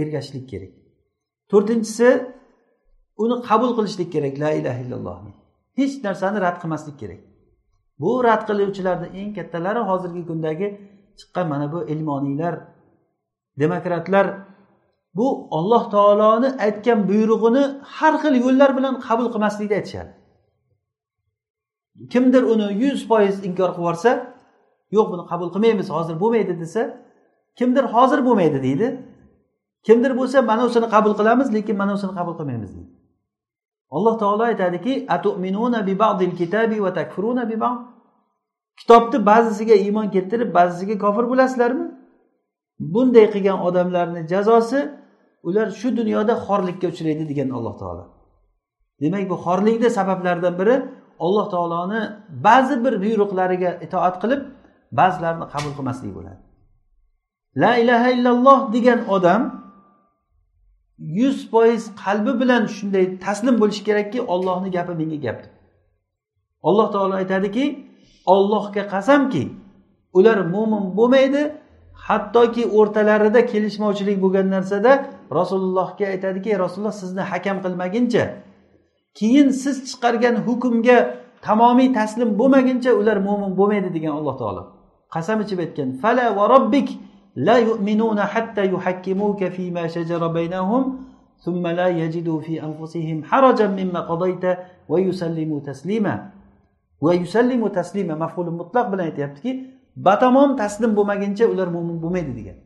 Speaker 1: ergashishlik kerak. To'rtinchisi uni qabul qilishlik kerak la ilaha illallohni. Hech narsani rad qilmaslik kerak. Bu rad qiluvchilarni eng kattalari hozirgi kundagi chiqqan mana bu ilmoniylar demokratlar bu olloh taoloni aytgan buyrug'ini har xil yo'llar bilan qabul qilmaslikni aytishadi. Kimdir uni yuz foiz inkor qilib yuborsa yo'q buni qabul qilmaymiz hozir bo'lmaydi desa kimdir hozir bo'lmaydi deydi. Kimdir bo'lsa mana shuni qabul qilamiz lekin mana shuni qabul qilmaymiz deydi. Alloh taolo aytadiki kitobni ba'zisiga iymon keltirib ba'zisiga kofir bo'lasizlarmi? Bunday qilgan odamlarni jazosi ular shu dunyoda xorlikka uchraydi degan alloh taolo. Demak bu xorlikni sabablaridan biri alloh taoloni ba'zi bir buyruqlariga itoat qilib ba'zilarini qabul qilmaslik bo'ladi. La ilaha illalloh degan odam yuz foiz qalbi bilan shunday taslim bo'lishi kerakki ollohni gapi menga gap deb alloh taolo aytadiki ollohga qasamki ular mo'min bo'lmaydi hattoki o'rtalarida kelishmovchilik bo'lgan narsada rasulullohga aytadiki rasululloh sizni hakam qilmaguncha keyin siz chiqargan hukmga tamomiy taslim bo'lmaguncha ular mo'min bo'lmaydi degan alloh taolo qasam ichib aytgan fala va robbik la yu'minuna hatta yuhakkimuka fima shajara baynahum ثم لا يجدوا في أنفسهم حرجا مما قضيت ويسلموا تسليما ويسلموا تسليما مفعول mutlaq bilan aytyaptiki batamom taslim bo'lmaguncha ular mo'min bo'lmaydi degan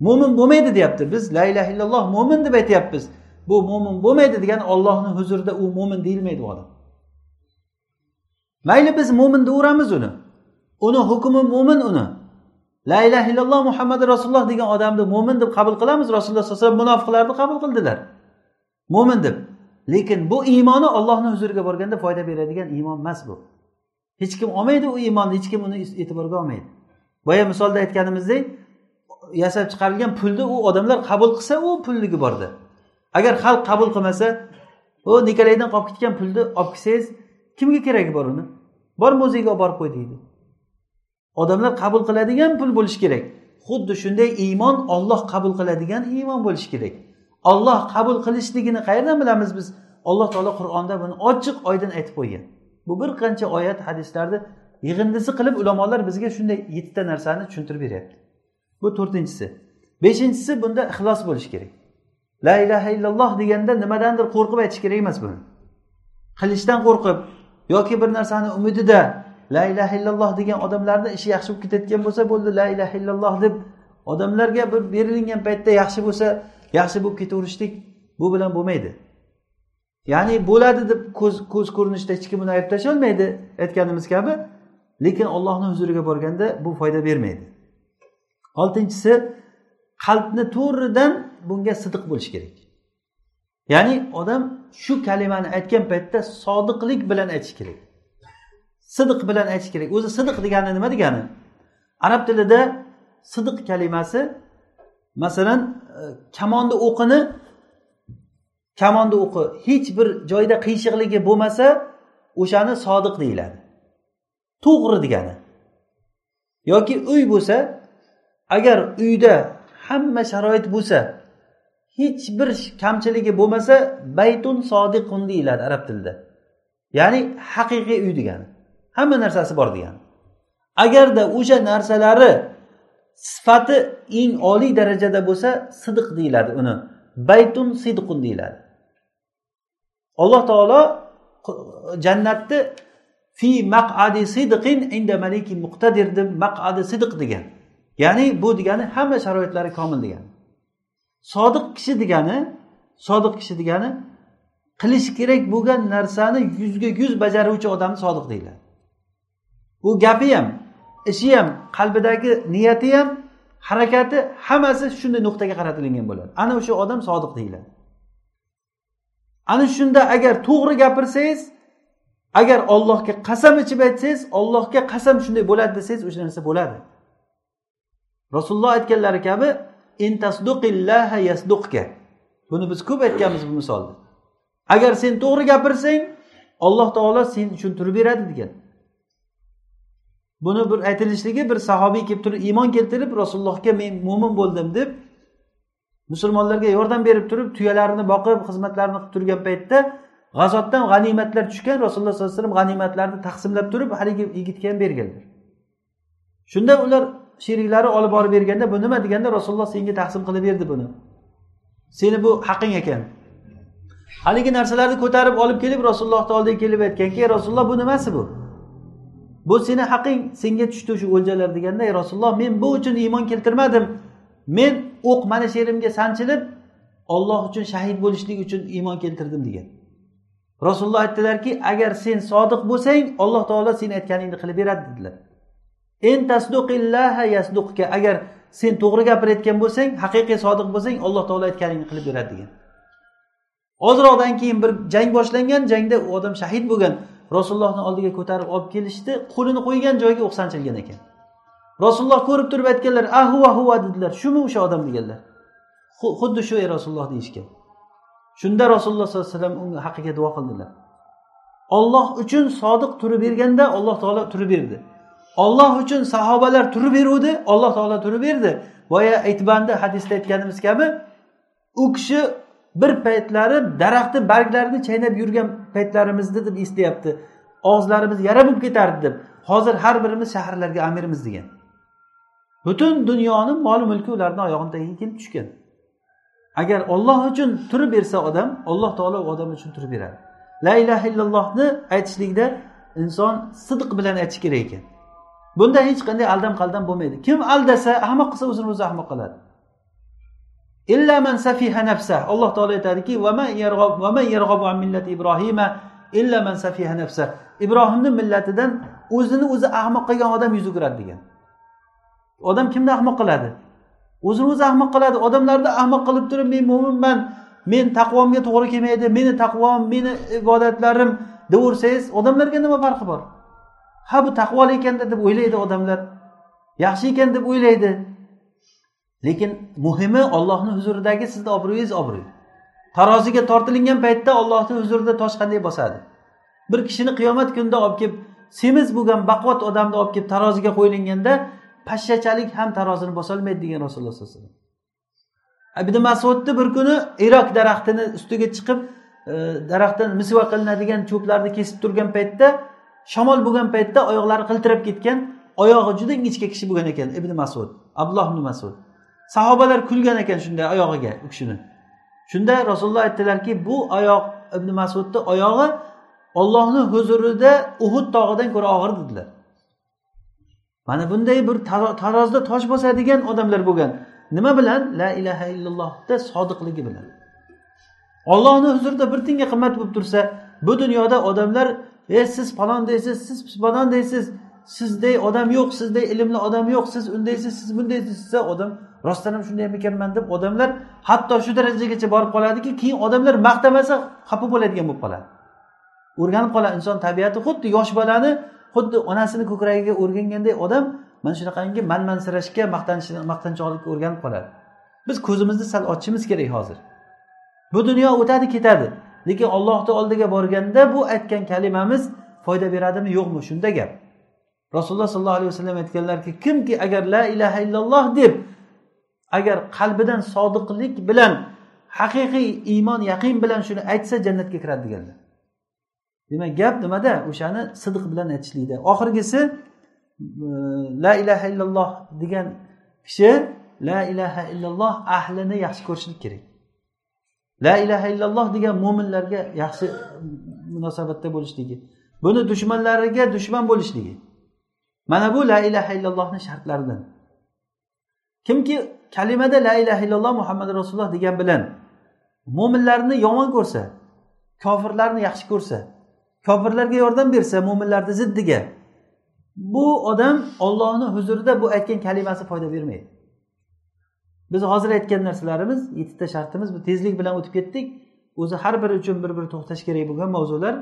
Speaker 1: mo'min bo'lmaydi deyapti biz la illaha illalloh mo'min deb aytyapmiz Bu mo'min bo'lmaydi degani ollohni huzurida u mo'min deyilmaydi u odam. Mayli biz mo'min deyaveramiz uni. Uni hukmi mo'min uni. La illaha illalloh muhammad rasululloh degan odamni mo'min deb qabul qilamiz. Rasululloh sallallohu alayhi vasallam munofiqlarni qabul qildilar. Mo'min deb. Lekin bu iymoni ollohni huzuriga borganda foyda beradigan iymon emas bu. Hech kim olmaydi u iymonni hech kim uni e'tiborga olmaydi. Boya misolda aytganimizdek yasab chiqarilgan pulni u odamlar qabul qilsa u pulligi borda agar xalq qabul qilmasa u nikolaydan qolib ketgan pulni olib kelsangiz kimga keragi bor uni? Bor muzeyga olib borib qo'y deydi. Odamlar qabul qiladigan pul bo'lishi kerak. Xuddi shunday iymon olloh qabul qiladigan iymon bo'lishi kerak. Olloh qabul qilishligini qayerdan bilamiz biz? Alloh taolo qur'onda buni ochiq oydin aytib qo'ygan. Bu bir qancha oyat hadislarni yig'indisi qilib ulamolar bizga shunday yettita narsani tushuntirib beryapti. Bu to'rtinchisi. Beshinchisi bunda ixlos bo'lishi kerak. La ilaha illalloh deganda nimadandir qo'rqib aytish kerak emas buni. Qilishdan qo'rqib yoki bir narsani umidida la ilaha illalloh degan odamlarni ishi yaxshi bo'lib ketayotgan bo'lsa bo'ldi la ilaha illalloh deb odamlarga bir berilingan paytda yaxshi bo'lsa yaxshi bo'lib ketaverishlik bu bilan bo'lmaydi. Ya'ni bo'ladi deb ko'z ko'z ko'rinishida hech kim uni ayb tashlolmaydi aytganimiz kabi. Lekin ollohni huzuriga borganda bu foyda bermaydi. Oltinchisi qalbni to'g'ridan bunga sidiq bo'lishi kerak. Ya'ni odam shu kalimani aytgan paytda sodiqlik bilan aytish kerak. Sidiq bilan aytish kerak. O'zi sidiq degani nima degani? Arab tilida sidiq kalimasi masalan e, kamonni o'qini kamonni o'qi hech bir joyda qiyshiqligi bo'lmasa o'shani sodiq deyiladi. To'g'ri degani. Yoki uy bo'lsa agar uyda hamma sharoit bo'lsa hech bir kamchiligi bo'lmasa baytun sodiqun deyiladi arab tilida. Ya'ni haqiqiy uy degani. Hamma narsasi bor degani. Agarda o'sha narsalari sifati eng oliy darajada bo'lsa sidiq deyiladi uni. Baytun sidqun deyiladi. Alloh taolo jannatni fi maqadi sidqin inda maliki muqtadir deb maqadi sidq degan. Ya'ni bu degani hamma sharoitlari komil degani. Sodiq kishi degani sodiq kishi degani qilish kerak bo'lgan narsani yuzga yuz bajaruvchi odamni sodiq deyiladi bu gapi ham ishi ham qalbidagi niyati ham harakati hammasi shunday nuqtaga qaratilingan bo'ladi. Ana o'sha odam sodiq deyiladi ana shunda agar to'g'ri gapirsangiz agar ollohga qasam ichib aytsangiz ollohga qasam shunday bo'ladi desangiz o'sha narsa bo'ladi. Rasululloh aytganlari kabi buni biz ko'p aytganmiz bu misolni agar sen to'g'ri gapirsang alloh taolo seni tushuntirib beradi degan. Buni bir aytilishligi bir sahobiy kelib turib iymon keltirib rasulullohga men mo'min bo'ldim deb musulmonlarga yordam berib turib tuyalarini boqib xizmatlarini qilib turgan paytda g'azotdan g'animatlar tushgan rasululloh sollallohu alayhi vasallam g'animatlarni taqsimlab turib haligi yigitga ham berganlar. Shunda ular sheriklari olib borib berganda bu nima? deganda rasululloh senga taqsim qilib berdi buni. Seni bu haqqing ekan. Haligi narsalarni ko'tarib olib kelib rasulullohni oldiga kelib aytganki rasululloh bu nimasi bu? Bu seni haqqing senga tushdi shu o'ljalar deganda ey rasululloh men bu uchun iymon keltirmadim. Men o'q mana shu yerimga sanchilib olloh uchun shahid bo'lishlik uchun iymon keltirdim degan. Rasululloh aytdilarki agar sen sodiq bo'lsang alloh taolo sen aytganingni qilib beradi dedilar. Agar sen to'g'ri gapirayotgan bo'lsang haqiqiy sodiq bo'lsang alloh taolo aytganingni qilib beradi degan ozroqdan keyin bir jang boshlangan jangda u odam shahid bo'lgan rasulullohni oldiga ko'tarib olib kelishdi qo'lini qo'ygan joyiga o'q sanchilgan ekan rasululloh ko'rib turib aytganlar ahuva huva dedilar shumi o'sha odam deganlar xuddi shu ey rasululloh deyishgan shunda rasululloh sollallohu alayhi vasallam unga haqqiga duo qildilar olloh uchun sodiq turib berganda alloh taolo turib berdi olloh uchun sahobalar turib beruvdi alloh taolo turib berdi. Boya aytbandi hadisda aytganimiz kabi u kishi bir paytlari daraxtni barglarini chaynab yurgan paytlarimizda deb eslayapti. Og'izlarimiz yara bo'lib ketardi deb hozir har birimiz shaharlarga amirmiz degan. Butun dunyoni mol mulki ularni oyog'ini tagiga kelib tushgan. Agar olloh uchun turib bersa odam alloh taolo u odam uchun turib beradi. La ilaha illallohni aytishlikda inson sidq bilan aytish kerak ekan. Bunda hech qanday aldam qaldam bo'lmaydi. Kim aldasa ahmoq qilsa o'zini o'zi ahmoq qiladi. Illa man safiha nafsa. Alloh taolo aytadiki ibrohima illa man safiha nafsa. Ibrohimni millatidan o'zini o'zi ahmoq qilgan odam yuz o'giradi degan. Odam kimni ahmoq qiladi? O'zini o'zi ahmoq qiladi. Odamlarni ahmoq qilib turib men mo'minman men taqvomga to'g'ri kelmaydi meni taqvom meni ibodatlarim deyaversangiz odamlarga nima farqi bor? Ha bu taqvoli ekanda deb o'ylaydi odamlar. Yaxshi ekan deb o'ylaydi. Lekin muhimi ollohni huzuridagi sizni obro'yingiz obro'y. Taroziga tortilingan paytda ollohni huzurida tosh qanday bosadi? Bir kishini qiyomat kunida olib kelib semiz bo'lgan baquvvat odamni olib kelib taroziga qo'yilganda pashshachalik ham tarozini bosolmaydi degan rasululloh sallallohu alayhi vasallam. Ibn masudni bir kuni irok daraxtini ustiga chiqib e, daraxtdan misva qilinadigan cho'plarni kesib turgan paytda shamol bo'lgan paytda oyoqlari qiltirab ketgan oyog'i juda ingichka kishi bo'lgan ekan ibn masud abdulloh ibn masud. Sahobalar kulgan ekan shunday oyog'iga u kishini. Shunda rasululloh aytdilarki bu oyoq ibn masudni oyog'i ollohni huzurida uhud tog'idan ko'ra og'ir dedilar. Mana bunday bir tarozda tosh bosadigan odamlar bo'lgan. Nima bilan? La ilaha illallohda sodiqligi bilan. Ollohni huzurida bir tiyinga qimmat bo'lib tursa bu dunyoda odamlar e siz falon deysiz siz falon deysiz sizday odam yo'q sizday ilmli odam yo'q siz undaysiz siz bundaysiz desa odam rostdan ham shunday ekanman deb odamlar hatto shu darajagacha borib qoladiki keyin odamlar maqtamasa xafa bo'ladigan bo'lib qoladi. O'rganib qoladi. Inson tabiati xuddi yosh bolani xuddi onasini ko'kragiga o'rganganday odam mana shunaqangi manmansirashga maqtanchoqlikka o'rganib qoladi. Biz ko'zimizni sal ochishimiz kerak hozir. Bu dunyo o'tadi ketadi. Lekin ollohni oldiga borganda bu aytgan kalimamiz foyda beradimi yo'qmi shunda gap. Rasululloh sollallohu alayhi vasallam aytganlarki kimki agar la ilaha illalloh deb agar qalbidan sodiqlik bilan haqiqiy iymon yaqin bilan shuni aytsa jannatga kiradi deganlar. Demak gap nimada? O'shani sidiq bilan aytishlikda. Oxirgisi e, la ilaha illalloh degan kishi la ilaha illalloh ahlini yaxshi ko'rishlik kerak. La ilaha illalloh degan mo'minlarga yaxshi munosabatda bo'lishligi buni dushmanlariga dushman bo'lishligi. Mana bu la ilaha illallohni shartlaridan. Kimki kalimada la ilaha illalloh muhammad rasululloh degan bilan mo'minlarni yomon ko'rsa kofirlarni yaxshi ko'rsa kofirlarga yordam bersa mo'minlarni ziddiga bu odam ollohni huzurida bu aytgan kalimasi foyda bermaydi. Biz hozir aytgan narsalarimiz yettita shartimiz bu tezlik bilan o'tib ketdik. O'zi har biri uchun bir bir to'xtash kerak bo'lgan mavzular.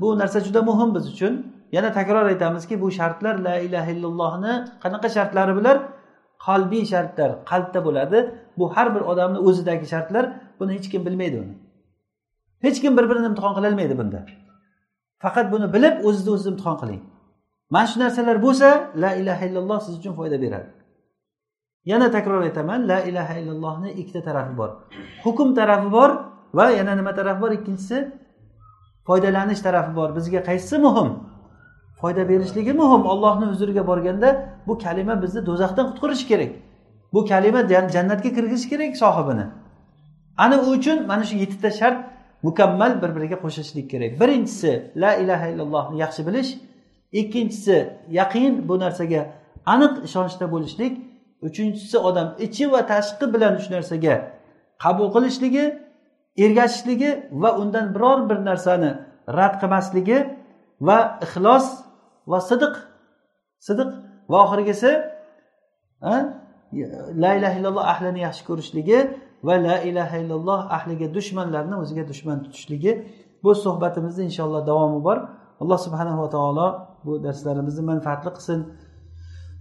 Speaker 1: Bu narsa juda muhim biz uchun. Yana takror aytamizki bu shartlar la ilaha illallohni qanaqa shartlari bular qalbiy shartlar qalbda bo'ladi. Bu har bir odamni o'zidagi shartlar. Buni hech kim bilmaydi uni. Hech kim bir birini imtihon qilolmaydi bunda. Faqat buni bilib o'zizni o'ziz imtihon qiling. Mana shu narsalar bo'lsa la ilaha illalloh siz uchun foyda beradi. Yana takror aytaman la ilaha illallohni ikkita tarafi bor. Hukm tarafi bor va yana nima tarafi bor? Ikkinchisi foydalanish tarafi bor. Bizga qaysisi muhim? Foyda berishligi muhim. Ollohni huzuriga borganda bu kalima bizni do'zaxdan qutqarishi kerak. Bu kalima jannatga kirgizishi kerak sohibini. Ana u uchun mana shu yettita shart mukammal bir biriga qo'shishlik kerak. Birinchisi la ilaha illallohni yaxshi bilish. Ikkinchisi yaqin bu narsaga aniq ishonchda bo'lishlik. Uchinchisi odam ichi va tashqi bilan uch narsaga qabul qilishligi ergashishligi va undan biror bir narsani rad qilmasligi va ixlos va sidiq sidiq va oxirgisi la ilaha illalloh ahlini yaxshi ko'rishligi va la ilaha illalloh ahliga dushmanlarni o'ziga dushman tutishligi. Bu suhbatimizni inshaalloh davomi bor. Alloh subhanava taolo bu darslarimizni manfaatli qilsin.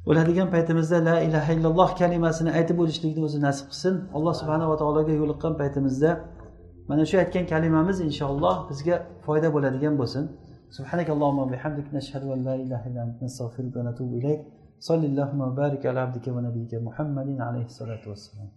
Speaker 1: o'ladigan paytimizda la ilaha illalloh kalimasini aytib o'lishlikni o'zi nasib qilsin alloh subhanava taologa yo'liqqan paytimizda mana shu aytgan kalimamiz inshaalloh bizga foyda bo'ladigan bo'lsin سبحانك اللهم وبحمدك نشهد ان لا اله الا انت نستغفرك ونتوب اليك صل اللهم وبارك على عبدك ونبيك محمد عليه الصلاه والسلام